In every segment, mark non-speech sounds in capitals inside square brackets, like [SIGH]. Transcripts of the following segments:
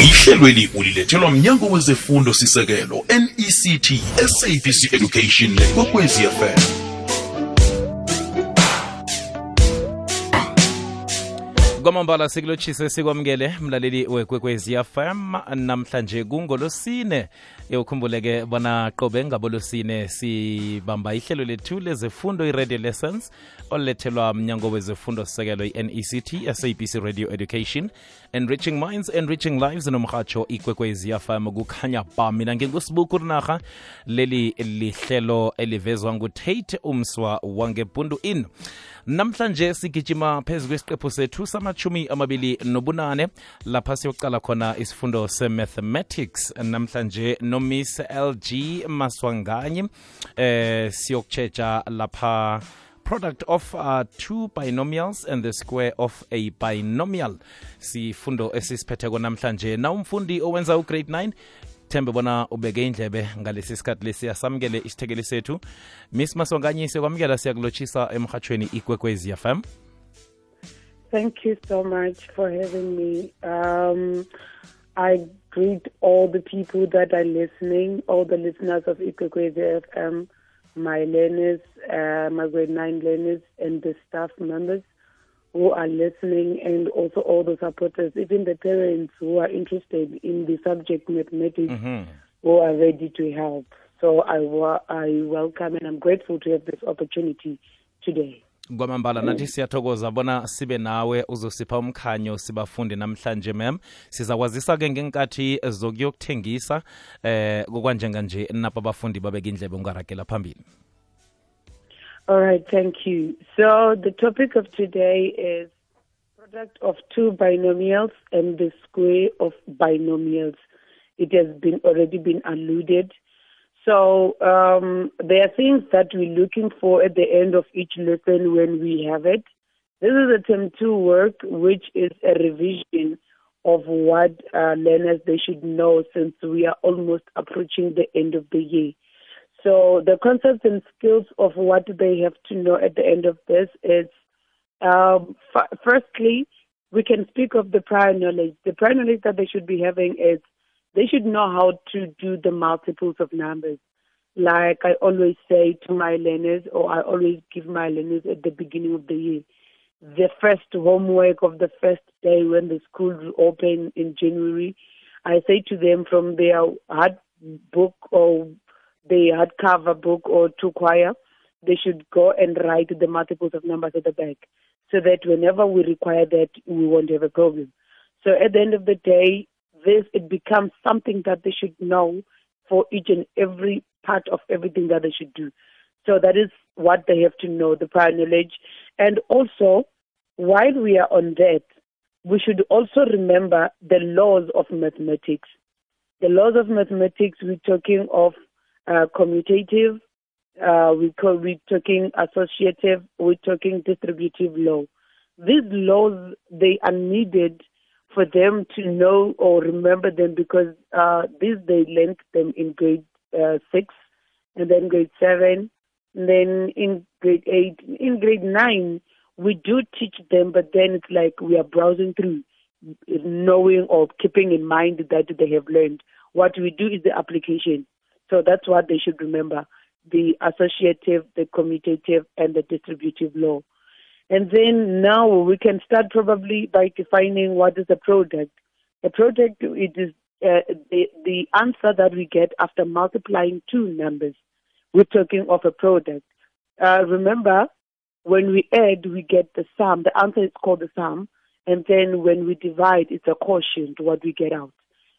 ihlelweli ulilethelwa mnyango wezefundo sisekelo nect sabc education nekwekwezi fm kwamambala sikulotshise sikwamukele mlaleli wekwekwezi fm namhlanje kungolosine. Ukhumbuleke bona qobe ngabolosine sibamba ihlelo lethu lezefundo i-radio lessons olulethelwa mnyango wezefundo sisekelo i-nect sabc radio education enriching minds enriching lives nomrhatsho ikwekwezi fm kukhanya ba mina ngingusibuku rinarha leli lihlelo elivezwa ngutate umswa wangebhundu in namhlanje sigijima phezu kwesiqephu sethu samachumi amabili nobunane. Lapha siyoqala khona isifundo se-mathematics. Namhlanje nomiss lg maswanganyi eh siyokutshetsha lapha product of uh, two binomials and the square of a binomial. Sifundo esisiphetheko namhlanje. Na umfundi owenza ugrade 9 thembe bona ubeke indlebe ngalesi sikhathi lesi. Asamukele isithekeli sethu. Miss masonganyise kwamukela siyakulotshisa emhatshweni ikwekwezi fm Thank you so much for having me. Um, I greet all the people that are listening, all the listeners of Ikwekwezi FM, my learners, uh, my grade 9 learners, and the staff members who are listening, and also all the supporters, even the parents who are interested in the subject mathematics, who are ready to help. So I, wa- I welcome and I'm grateful to have this opportunity today. Kwamambala nathi siyathokoza bona sibe nawe uzosipha umkhanyo sibafundi namhlanje mem sizakwazisa-ke ngenkathi zokuyokuthengisa eh kokwanjenganje napa abafundi babeka indlebe ungaragela phambili All right, thank you. So the topic of today is product of two binomials and the square of binomials. It has been already been alluded. So um, there are things that we're looking for at the end of each lesson when we have it. This is a term two work, which is a revision of what uh, learners they should know since we are almost approaching the end of the year. So the concepts and skills of what they have to know at the end of this is, um, f- firstly, we can speak of the prior knowledge. The prior knowledge that they should be having is they should know how to do the multiples of numbers. Like I always say to my learners, or I always give my learners at the beginning of the year, the first homework of the first day when the schools open in January, I say to them from their hard book or the hardcover book or to quire, they should go and write the multiples of numbers at the back so that whenever we require that, we won't have a problem. So at the end of the day, this, it becomes something that they should know for each and every part of everything that they should do. So that is what they have to know, the prior knowledge. And also, while we are on that, we should also remember the laws of mathematics. The laws of mathematics, we're talking of uh, commutative, uh, we call, we're talking associative, we're talking distributive law. These laws, they are needed for them to know or remember them because uh, these they learned them in grade uh, six, and then grade seven, and then in grade eight. In grade nine, we do teach them, but then it's like we are browsing through, knowing or keeping in mind that they have learned. What we do is the application. So that's what they should remember: the associative, the commutative, and the distributive law. And then now we can start probably by defining what is a product. A product it is uh, the the answer that we get after multiplying two numbers. We're talking of a product. Uh, remember, when we add, we get the sum. The answer is called the sum, and then when we divide, it's a quotient. What we get out,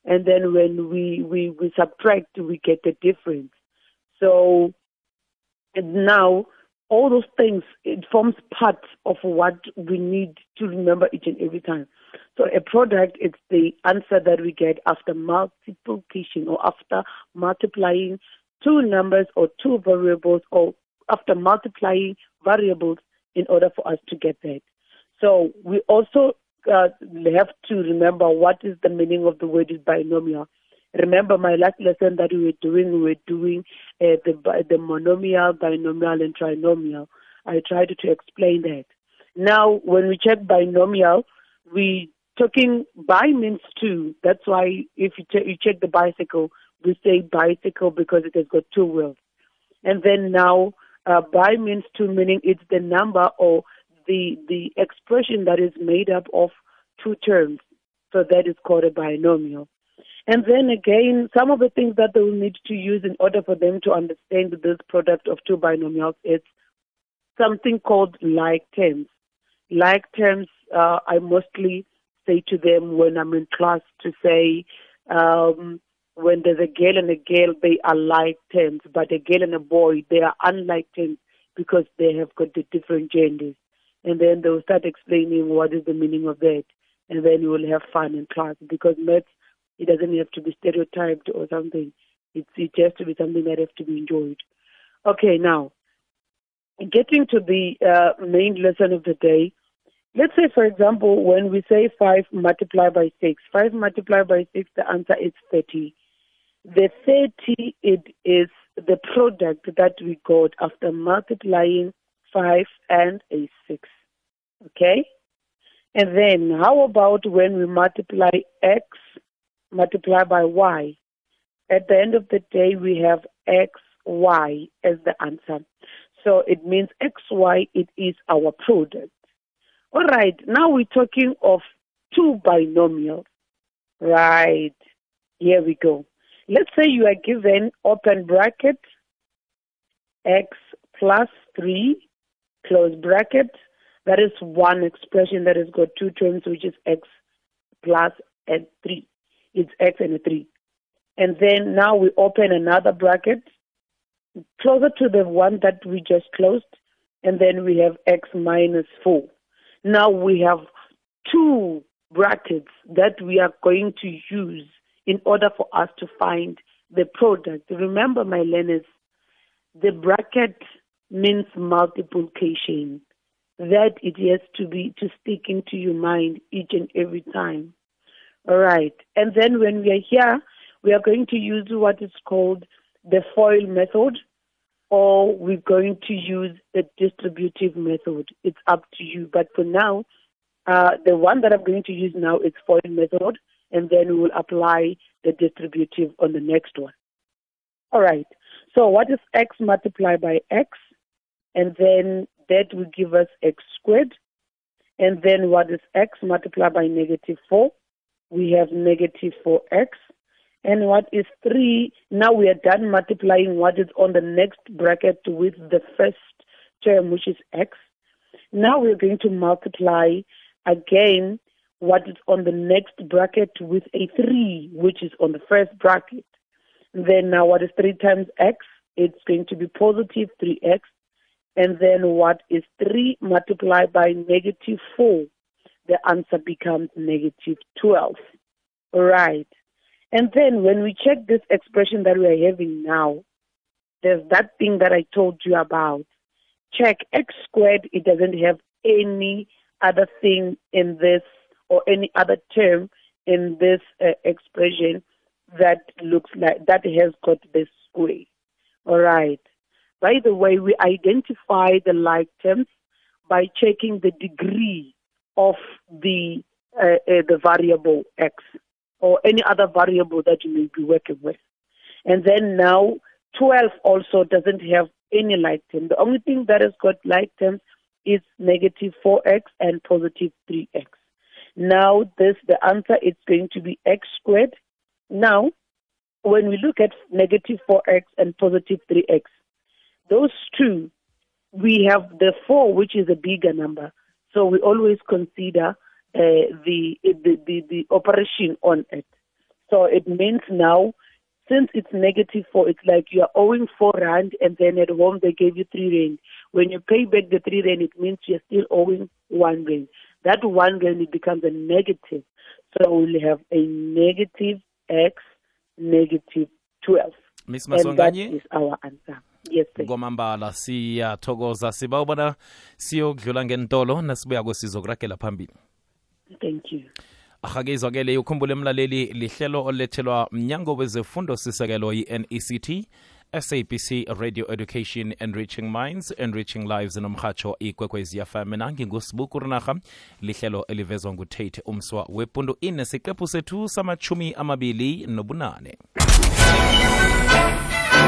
and then when we we, we subtract, we get the difference. So and now all those things it forms part of what we need to remember each and every time. So a product is the answer that we get after multiplication or after multiplying two numbers or two variables or after multiplying variables in order for us to get that. So we also uh, have to remember what is the meaning of the word is binomial Remember my last lesson that we were doing, we were doing uh, the the monomial, binomial, and trinomial. I tried to explain that. Now, when we check binomial, we talking by means two. That's why if you, che- you check the bicycle, we say bicycle because it has got two wheels. And then now, uh, by means two meaning it's the number or the the expression that is made up of two terms. So that is called a binomial. And then again, some of the things that they will need to use in order for them to understand this product of two binomials is something called like terms. Like terms, uh, I mostly say to them when I'm in class to say, um, when there's a girl and a girl, they are like terms, but a girl and a boy, they are unlike terms because they have got the different genders. And then they'll start explaining what is the meaning of that. And then you will have fun in class because maths, it doesn't have to be stereotyped or something. It's, it has to be something that has to be enjoyed. Okay, now, getting to the uh, main lesson of the day, let's say, for example, when we say 5 multiplied by 6, 5 multiplied by 6, the answer is 30. The 30, it is the product that we got after multiplying 5 and a 6. Okay? And then how about when we multiply x multiplied by y? At the end of the day, we have xy as the answer. So it means xy, it is our product. All right, now we're talking of two binomials. Right, here we go. Let's say you are given open bracket x plus 3 close bracket. That is one expression that has got two terms, which is x plus and 3. It's x and a 3. And then now we open another bracket closer to the one that we just closed, and then we have x minus 4. Now we have two brackets that we are going to use in order for us to find the product. Remember, my learners, the bracket means multiplication. That it has to be to stick into your mind each and every time. All right. And then when we are here, we are going to use what is called the FOIL method, or we're going to use the distributive method. It's up to you. But for now, uh, the one that I'm going to use now is FOIL method, and then we will apply the distributive on the next one. All right. So what is x multiplied by x? And then that will give us x squared. And then what is x multiplied by negative 4? We have negative 4x. And what is 3? Now we are done multiplying what is on the next bracket with the first term, which is x. Now we're going to multiply again what is on the next bracket with a 3, which is on the first bracket. Then now what is 3 times x? It's going to be positive 3x. And then what is 3 multiplied by negative 4? The answer becomes negative 12. Right. And then when we check this expression that we are having now, there's that thing that I told you about. Check x squared, it doesn't have any other thing in this or any other term in this uh, expression that looks like that has got this square. All right. By the way, we identify the like terms by checking the degree of the uh, uh, the variable x or any other variable that you may be working with. And then now 12 also doesn't have any like term. The only thing that has got like terms is negative 4x and positive 3x. Now this, the answer is going to be x squared. Now, when we look at negative 4x and positive 3x, those two, we have the 4, which is a bigger number. So we always consider uh, the, the, the, the operation on it. So it means now, since it's negative 4, it's like you are owing 4 rand and then at home they gave you 3 rand. When you pay back the 3 rand, it means you're still owing 1 rand. That 1 rand, it becomes a negative. So we'll have a negative x negative 12. miss And that masonganye is our answer. Yes, kwamambala siyathokoza siba ubona siyokudlula ngentolo nasibuyako sizokuragela phambili. Thank you. ahake izwakele ukhumbule mlaleli lihlelo olethelwa mnyango wezefundo sisekelo yi-nect SABC Radio Education Enriching Minds Enriching Lives nomhatsho ikwekwezi FM rinarha ngingusibuku rinaha lihlelo elivezwa ngutate umswa wepundu ine siqephu sethu samachumi amabili nobunane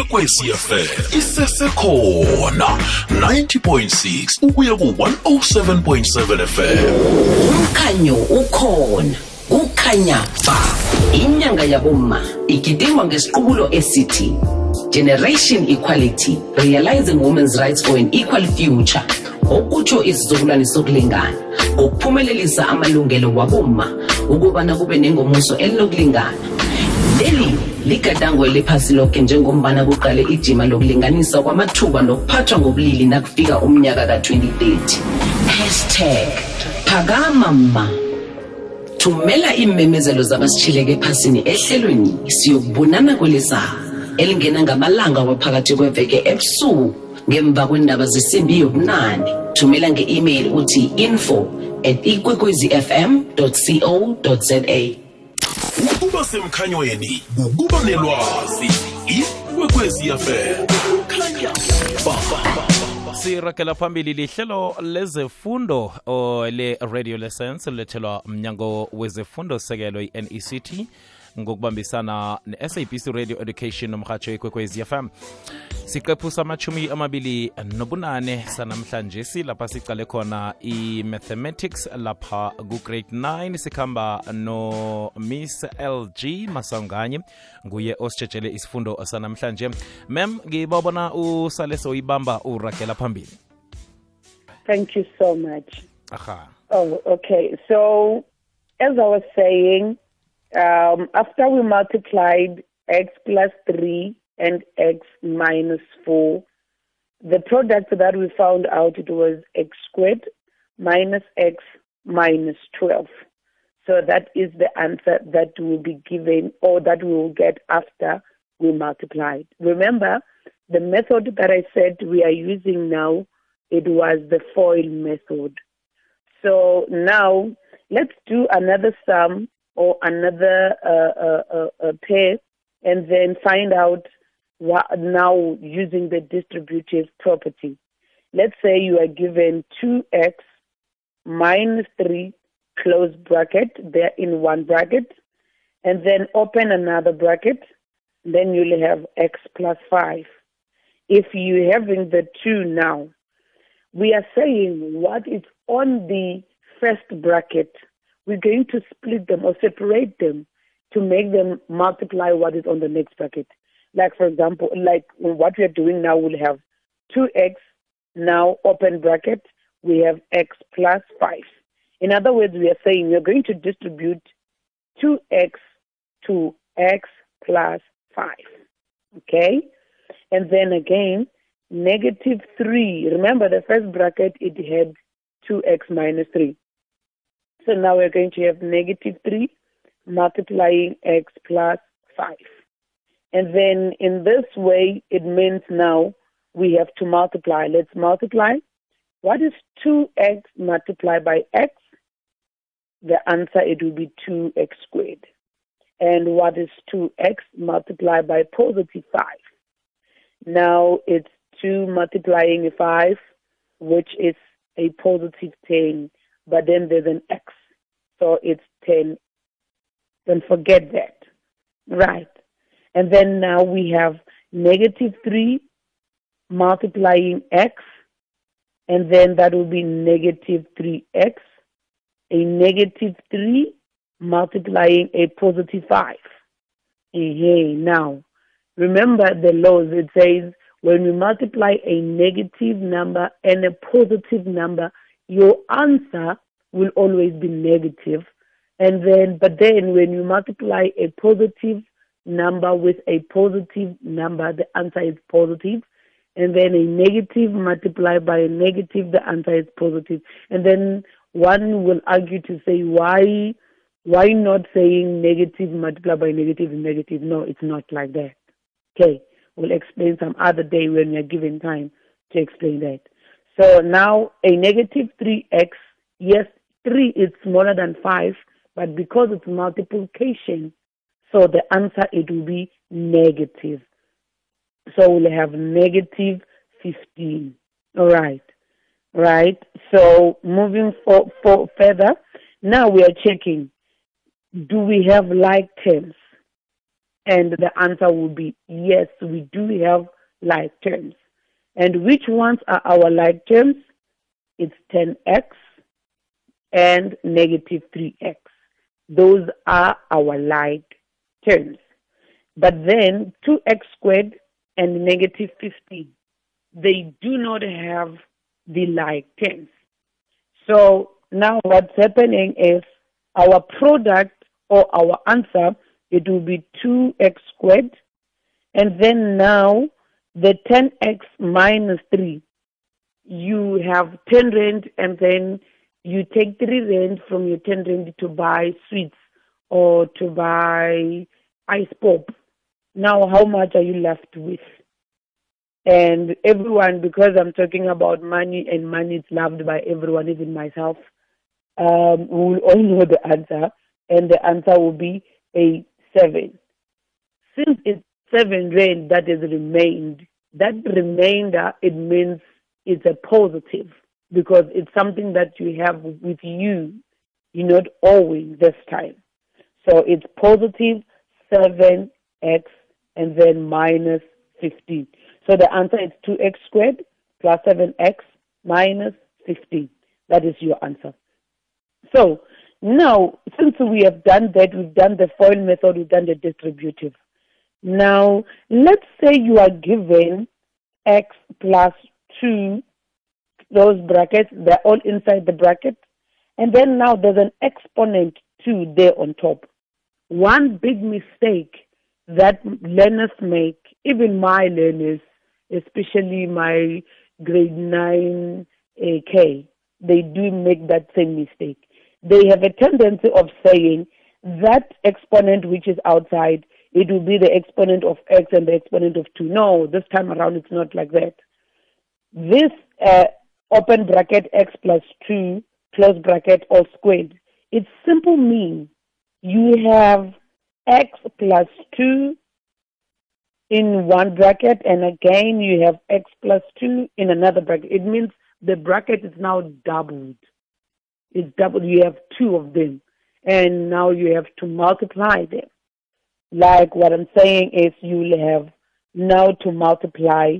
Ikwekwecfm isesekhona 90.6 ukuya ku-107.7 fm umkhanyo ukhona kukhanya ba. Inyanga yaboma igidingwa ngesiqubulo esithi generation equality realizing women's rights for an equal future. Okutsho isizukulwane sokulingana ngokuphumelelisa amalungelo waboma ukubana kube nengomuso elinokulingana leli ligadango eliphasi lonke njengombana kuqale ijima lokulinganisa kwamathuba nokuphathwa ngobulili nakufika umnyaka ka-2030 hashtag phakama ma. Thumela iimemezelo zabasitshileke ephasini ehlelweni siyokubonana kweliza elingena ngamalanga waphakathi kweveke ebusuku ngemva kwendaba zesimbi yobunane. Thumela nge-email uthi info at ikwekwezifm co za ukuba semkhanyweni ukuba nelwazi ba sirakela phambili lihlelo lezefundo o, le-radio lessons lilethelwa mnyango wezefundo sekelo i-nect ngokubambisana ne-sabc radio education nomrhatsho ikwekwezi fm siqephu samachumi amabili nobunane sanamhlanje silapha sicale khona i-mathematics. Lapha ku-grade 9 sikhamba no-miss lg masanganye nguye ositshetshele isifundo sanamhlanje. Mem ngibabona usale soyibamba uragela phambili. Thank you so much. aha. Oh, okay. So, as I was saying, um, after we multiplied x plus 3 and x minus 4, the product that we found out it was x squared minus x minus 12. So that is the answer that will be given or that we will get after we multiplied. Remember, the method that I said we are using now, it was the FOIL method. So now let's do another sum or another uh, uh, uh, uh, pair and then find out what now using the distributive property. Let's say you are given 2x minus 3 close bracket, they're in one bracket, and then open another bracket, then you'll have x plus 5. If you're having the 2 now, we are saying what is on the first bracket, we're going to split them or separate them to make them multiply what is on the next bracket. Like, for example, like what we are doing now, we'll have 2x, now open bracket, we have x plus 5. In other words, we are saying we are going to distribute 2x to x plus 5. Okay? And then again, negative 3. Remember, the first bracket, it had 2x minus 3. So now we're going to have negative 3 multiplying x plus 5. And then in this way, it means now we have to multiply. Let's multiply. What is 2x multiplied by x? The answer, it will be 2x squared. And what is 2x multiplied by positive 5? Now it's 2 multiplying 5, which is a positive 10, but then there's an x, so it's 10. Don't forget that. Right. And then now we have negative 3 multiplying x, and then that will be negative 3x, a negative 3 multiplying a positive 5. Hey, now, remember the laws. It says when we multiply a negative number and a positive number, your answer will always be negative. And then, but then when you multiply a positive number with a positive number, the answer is positive. And then a negative multiplied by a negative, the answer is positive. And then one will argue to say why why not saying negative multiplied by negative is negative? No, it's not like that. Okay, we'll explain some other day when we're given time to explain that. So now a negative 3x, yes, 3 is smaller than 5, but because it's multiplication, so the answer it will be negative. So we'll have negative 15. All right. Right. So moving for, for further, now we are checking do we have like terms? And the answer will be yes, we do have like terms. And which ones are our like terms? It's 10x and negative 3x. Those are our like terms. But then 2x squared and negative 15, they do not have the like terms. So now what's happening is our product or our answer, it will be 2x squared. And then now the 10x minus 3, you have 10 rand and then you take 3 rand from your 10 rand to buy sweets or to buy ice pop. Now, how much are you left with? And everyone, because I'm talking about money and money is loved by everyone, even myself, um, will all know the answer. And the answer will be a 7. Since it's 7 rand that has remained, that remainder, it means it's a positive because it's something that you have with you. You're not owing this time. So it's positive 7x and then minus 15. So the answer is 2x squared plus 7x minus 15. That is your answer. So now, since we have done that, we've done the FOIL method, we've done the distributive. Now, let's say you are given x plus 2, those brackets, they're all inside the bracket. And then now there's an exponent 2 there on top. One big mistake that learners make, even my learners, especially my grade 9 AK, they do make that same mistake. They have a tendency of saying that exponent which is outside, it will be the exponent of x and the exponent of 2. No, this time around it's not like that. This uh, open bracket x plus 2 close bracket all squared, it simple means you have x plus 2 in one bracket and again you have x plus 2 in another bracket. It means the bracket is now doubled. It's doubled. You have two of them and now you have to multiply them. Like what I'm saying is you'll have now to multiply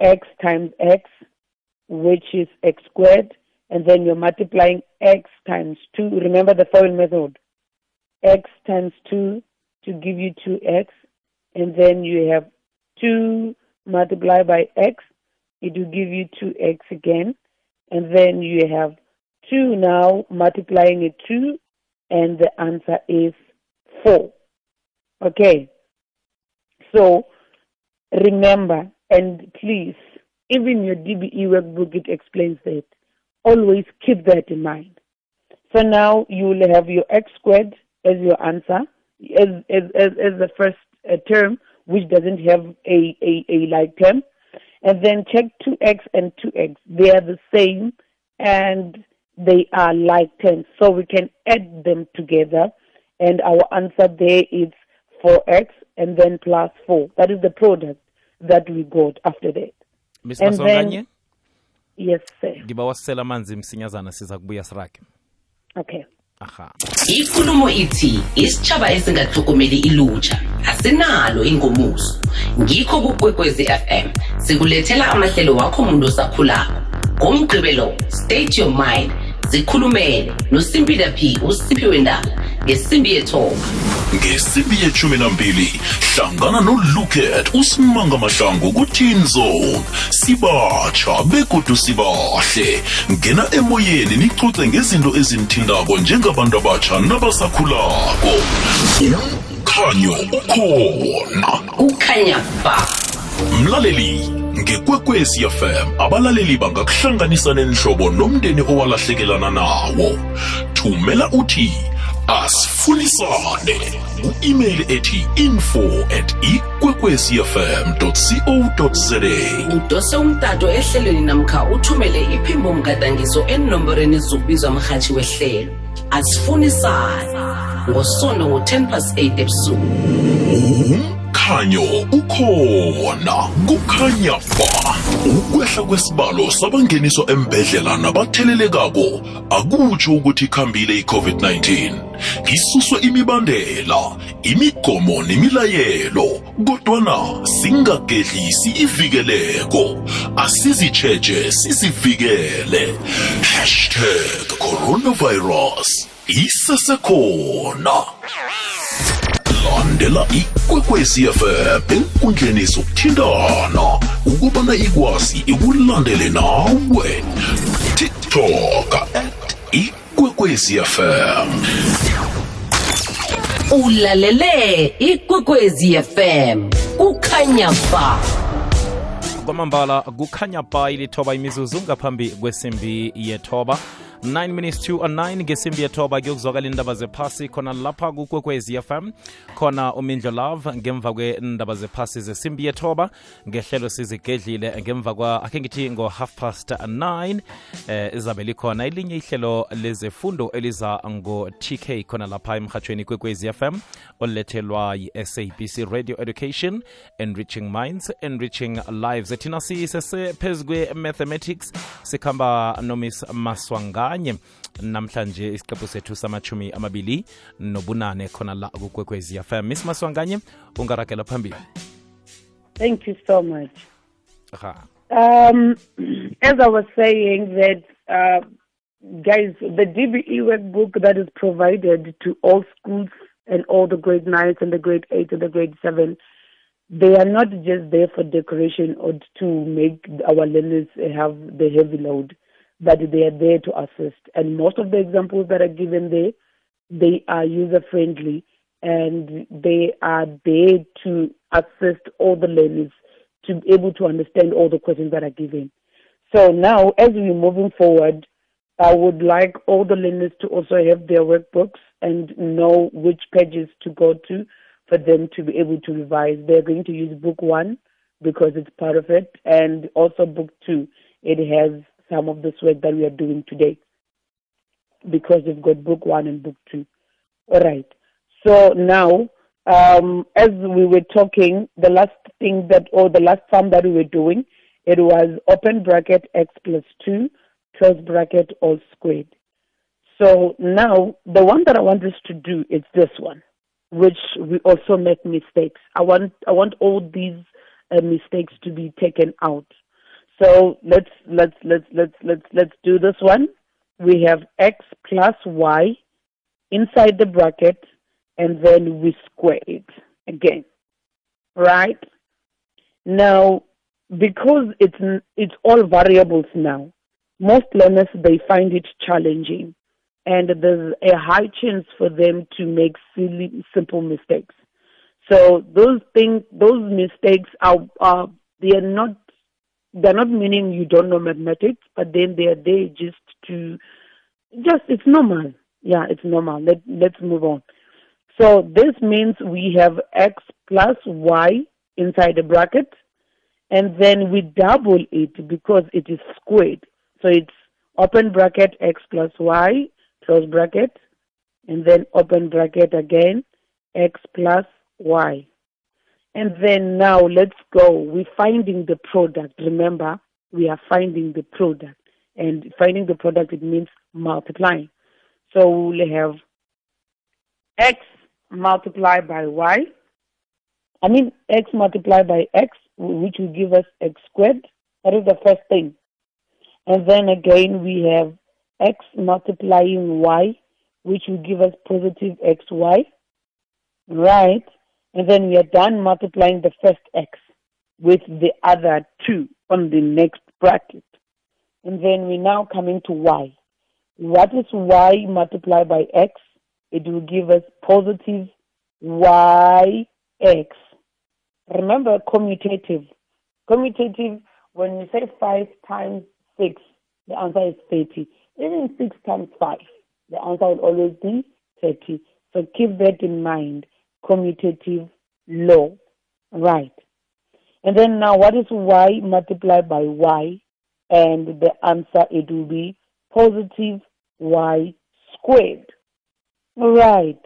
x times x, which is x squared, and then you're multiplying x times 2. Remember the FOIL method. x times 2 to give you 2x, and then you have 2 multiplied by x, it will give you 2x again, and then you have 2 now multiplying it 2, and the answer is 4. Okay. So remember, and please, even your DBE workbook, it explains that. Always keep that in mind. So now you will have your x squared as your answer, as, as, as, as the first uh, term, which doesn't have a, a, a like term. And then check 2x and 2x. They are the same and they are like terms. So we can add them together. And our answer there is 4x and then plus 4. That is the product that we got after that. Miss then- Yes, sir. ngiba wasisela amanzi msinyazana siza kubuya sirage. Okay. aha. Ikulumo ithi isitshaba esingahlokomeli ilutsha asinalo ingomuso. Ngikho kukwekwezi fm sikulethela amahlelo wakho muntu osakhulako. Ngomgqibelo state your mind. Zikhulumele nosimpila p usiphiwe ndaba ngesimbi yethoba ngesimbi yeshumi nambili hlangana noluket usimanga mahlangu kuteen zone sibatsha begodu sibahle. Ngena emoyeni nicuce ngezinto ezinithindako njengabantu abatsha nabasakhulako. Umkhanyo ukhona. Kukhanya ba. Mlaleli ngekwekwezi fm abalaleli bangakuhlanganisa nenhlobo nomndeni owalahlekelana nawo. Thumela uthi asifunisane u-email ethi info at ikwekwezfm co za udose umtato ehlelweni namkha uthumele iphimbo mgadangiso enomborweni zokubizwa mrhatshi wehlelo. Asifunisane. Ngosondo ngo-10 plus 8 ebusuku. Umkhanyo ukhona. Kukhanya ba ukwehla kwesibalo sabangeniswa embedlela nabathelelekako. Akutsho ukuthi ikhambile i-covid-19 isuswe imibandela imigomo nemilayelo kodwana singagedlisi ivikeleko. Asizitsheje sizivikele. Hashtag coronavirus isesekhona landela ikwekwezi fm enkundleni zokuthintana ukubana ikwazi ikulandele nawe. Tiktok at ikwekwezi fm ulalele ikwekwezi fm kukhanya ba kwamambala kukhanya ba ilithoba imizuzu ngaphambi kwesimbi yethoba 9 minutes to 9 ngesimbi yethoba kuyokuzwakala indaba zephasi. Khona lapha kukwekwezi fm khona umindlo love. Ngemva kwendaba zephasi zesimbi yethoba ngehlelo sizigedlile. Ngemva kwa akhe ngithi ngo-half past 9 eh, izabe likhona elinye ihlelo lezefundo eliza ngo-tk khona lapha emhatshweni kwekwezi fm olethelwa yi-sabc radio education enriching minds enriching lives. Thina sisesephezu kwe-mathematics sikhamba nomiss maswanganye namhlanje isiqephu sethu samachumi amabili nobunane khona la kukwekwezi fm miss maswanganye ungaragela phambili. Thank you so much. ha Um, [CLEARS THROAT] as I was saying that, uh, guys, the DBE workbook that is provided to all schools and all the grade nines and the grade eight and the grade seven, they are not just there for decoration or to make our learners have the heavy load, but they are there to assist. And most of the examples that are given there, they are user friendly and they are there to assist all the learners to be able to understand all the questions that are given. So now, as we're moving forward, I would like all the learners to also have their workbooks and know which pages to go to for them to be able to revise. They're going to use book one because it's part of it, and also book two. It has some of this work that we are doing today because we've got book one and book two. All right. So now, um, as we were talking, the last thing that, or the last sum that we were doing, it was open bracket x plus 2, close bracket all squared. So now, the one that I want us to do is this one, which we also make mistakes. I want, I want all these uh, mistakes to be taken out. So let's, let's, let's, let's, let's, let's do this one. We have x plus y inside the bracket and then we square it again. Right? Now, because it's it's all variables now, most learners they find it challenging, and there's a high chance for them to make silly, simple mistakes. So those things, those mistakes are, are they are not they're not meaning you don't know mathematics, but then they are there just to just it's normal. Yeah, it's normal. Let let's move on. So this means we have x plus y inside the bracket, and then we double it because it is squared. So it's open bracket x plus y, close bracket, and then open bracket again, x plus y. And then now let's go. We're finding the product. Remember, we are finding the product. And finding the product, it means multiplying. So we'll have x multiplied by y. I mean x multiplied by x, which will give us x squared. That is the first thing. And then again we have x multiplying y, which will give us positive xy. Right? And then we are done multiplying the first x with the other two on the next bracket. And then we're now coming to y. What is y multiplied by x? It will give us positive y x. Remember commutative. Commutative, when you say 5 times 6, the answer is 30. Even 6 times 5, the answer will always be 30. So keep that in mind. Commutative law. Right. And then now what is y multiplied by y? And the answer it will be positive y squared. Right.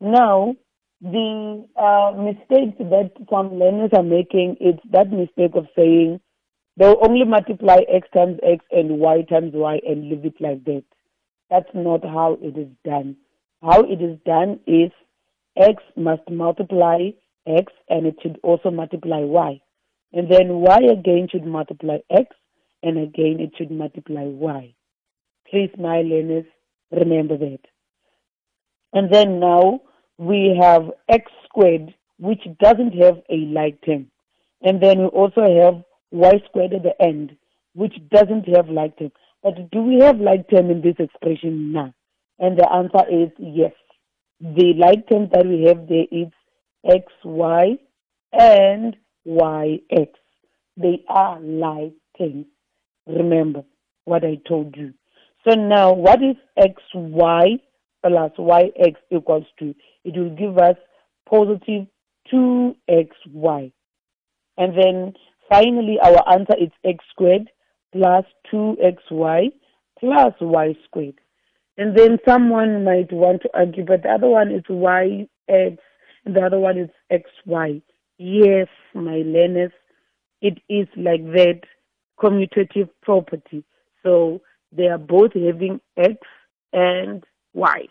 Now, the uh, mistake that some learners are making is that mistake of saying they'll only multiply x times x and y times y and leave it like that. That's not how it is done. How it is done is x must multiply x and it should also multiply y. And then y again should multiply x and again it should multiply y. Please, my learners, remember that. And then now we have x squared, which doesn't have a like term. And then we also have y squared at the end, which doesn't have like term. But do we have like term in this expression now? And the answer is yes. The like term that we have there is xy and yx. They are like terms. Remember what I told you. So now, what is xy plus yx equals to? It will give us positive 2xy. And then finally, our answer is x squared plus 2xy plus y squared. And then someone might want to argue, but the other one is yx and the other one is xy. Yes, my learners, it is like that commutative property. So they are both having x and y.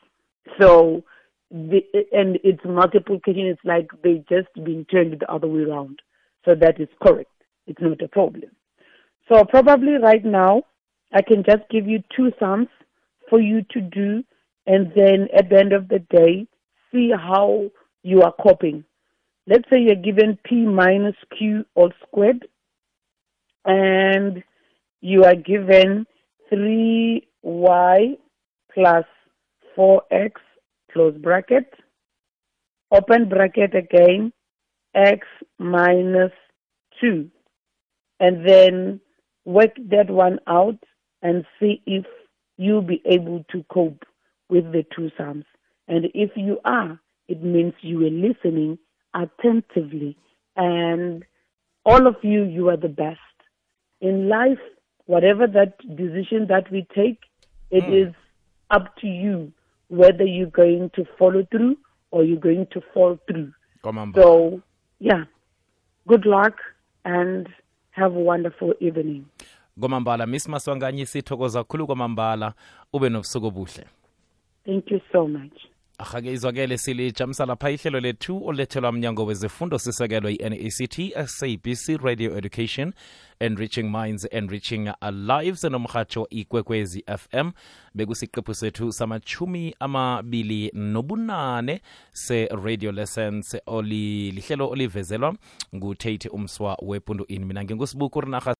So the, and its multiplication It's like they just been turned the other way around. So that is correct. It's not a problem. So probably right now I can just give you two sums for you to do and then at the end of the day see how you are coping. Let's say you're given p minus q all squared and you are given 3y plus 4x close bracket, open bracket again, x minus 2. And then work that one out and see if you'll be able to cope with the two sums. And if you are, it means you are listening attentively. And all of you, you are the best. In life, whatever that decision that we take, it is up to you whether you're going to follow through or you're going to fall through. So, yeah, good luck and have a wonderful evening. Kwamambala miss maswanganye sithokoza kakhulu kwamambala. Ube nobusuku obuhle. Thank you so much. ahake izwakele silijamisa lapha ihlelo lethu olethelwa mnyango wezefundo sisekelwe i-nact sabc radio education enriching minds enriching lives nomrhatsho ikwekwezi fm bekusiqephu sethu samachumi amabili nobunane se-radio lessons oli lihlelo olivezelwa ngutate umswa wepundu in mina ngingusibuku rinarha